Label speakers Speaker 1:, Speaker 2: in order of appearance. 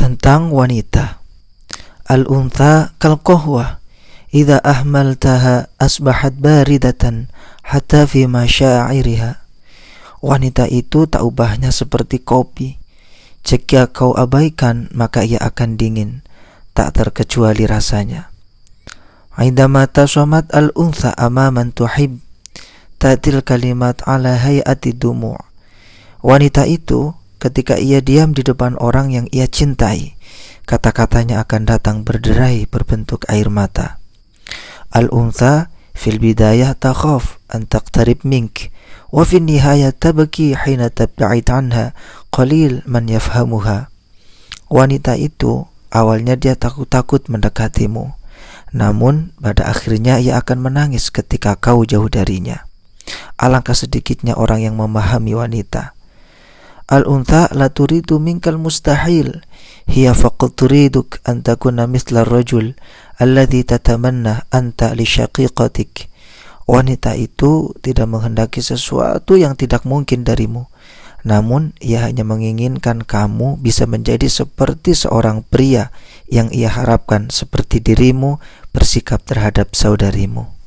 Speaker 1: tentang wanita. Al-untha kal qahwa idza ahmaltaha asbahat baridatan hatta fi masyairiha. Wanita itu tak ubahnya seperti kopi. Jika kau abaikan, maka ia akan dingin, tak terkecuali rasanya. Aidama tasamat al-untha amaman tuhib, tatil kalimat ala hayati dumu' Wanita itu ketika ia diam di depan orang yang ia cintai, kata-katanya akan datang berderai berbentuk air mata. Al-untha fil bidayah takhaf an taqtarib mink wa fi nihayah tabki hina tab'id anha qalil man yafhamuha. Wanita itu awalnya dia takut-takut mendekatimu. Namun pada akhirnya ia akan menangis ketika kau jauh darinya. Alangkah sedikitnya orang yang memahami wanita. Al-untha la turidu minkal mustahil. Hiya faqad turiduk an takuna mithla rajul Alladhi tatamanna anta li syaqiqatik Wanita itu tidak menghendaki sesuatu yang tidak mungkin darimu. Namun ia hanya menginginkan kamu bisa menjadi seperti seorang pria Yang ia harapkan seperti dirimu bersikap terhadap saudarimu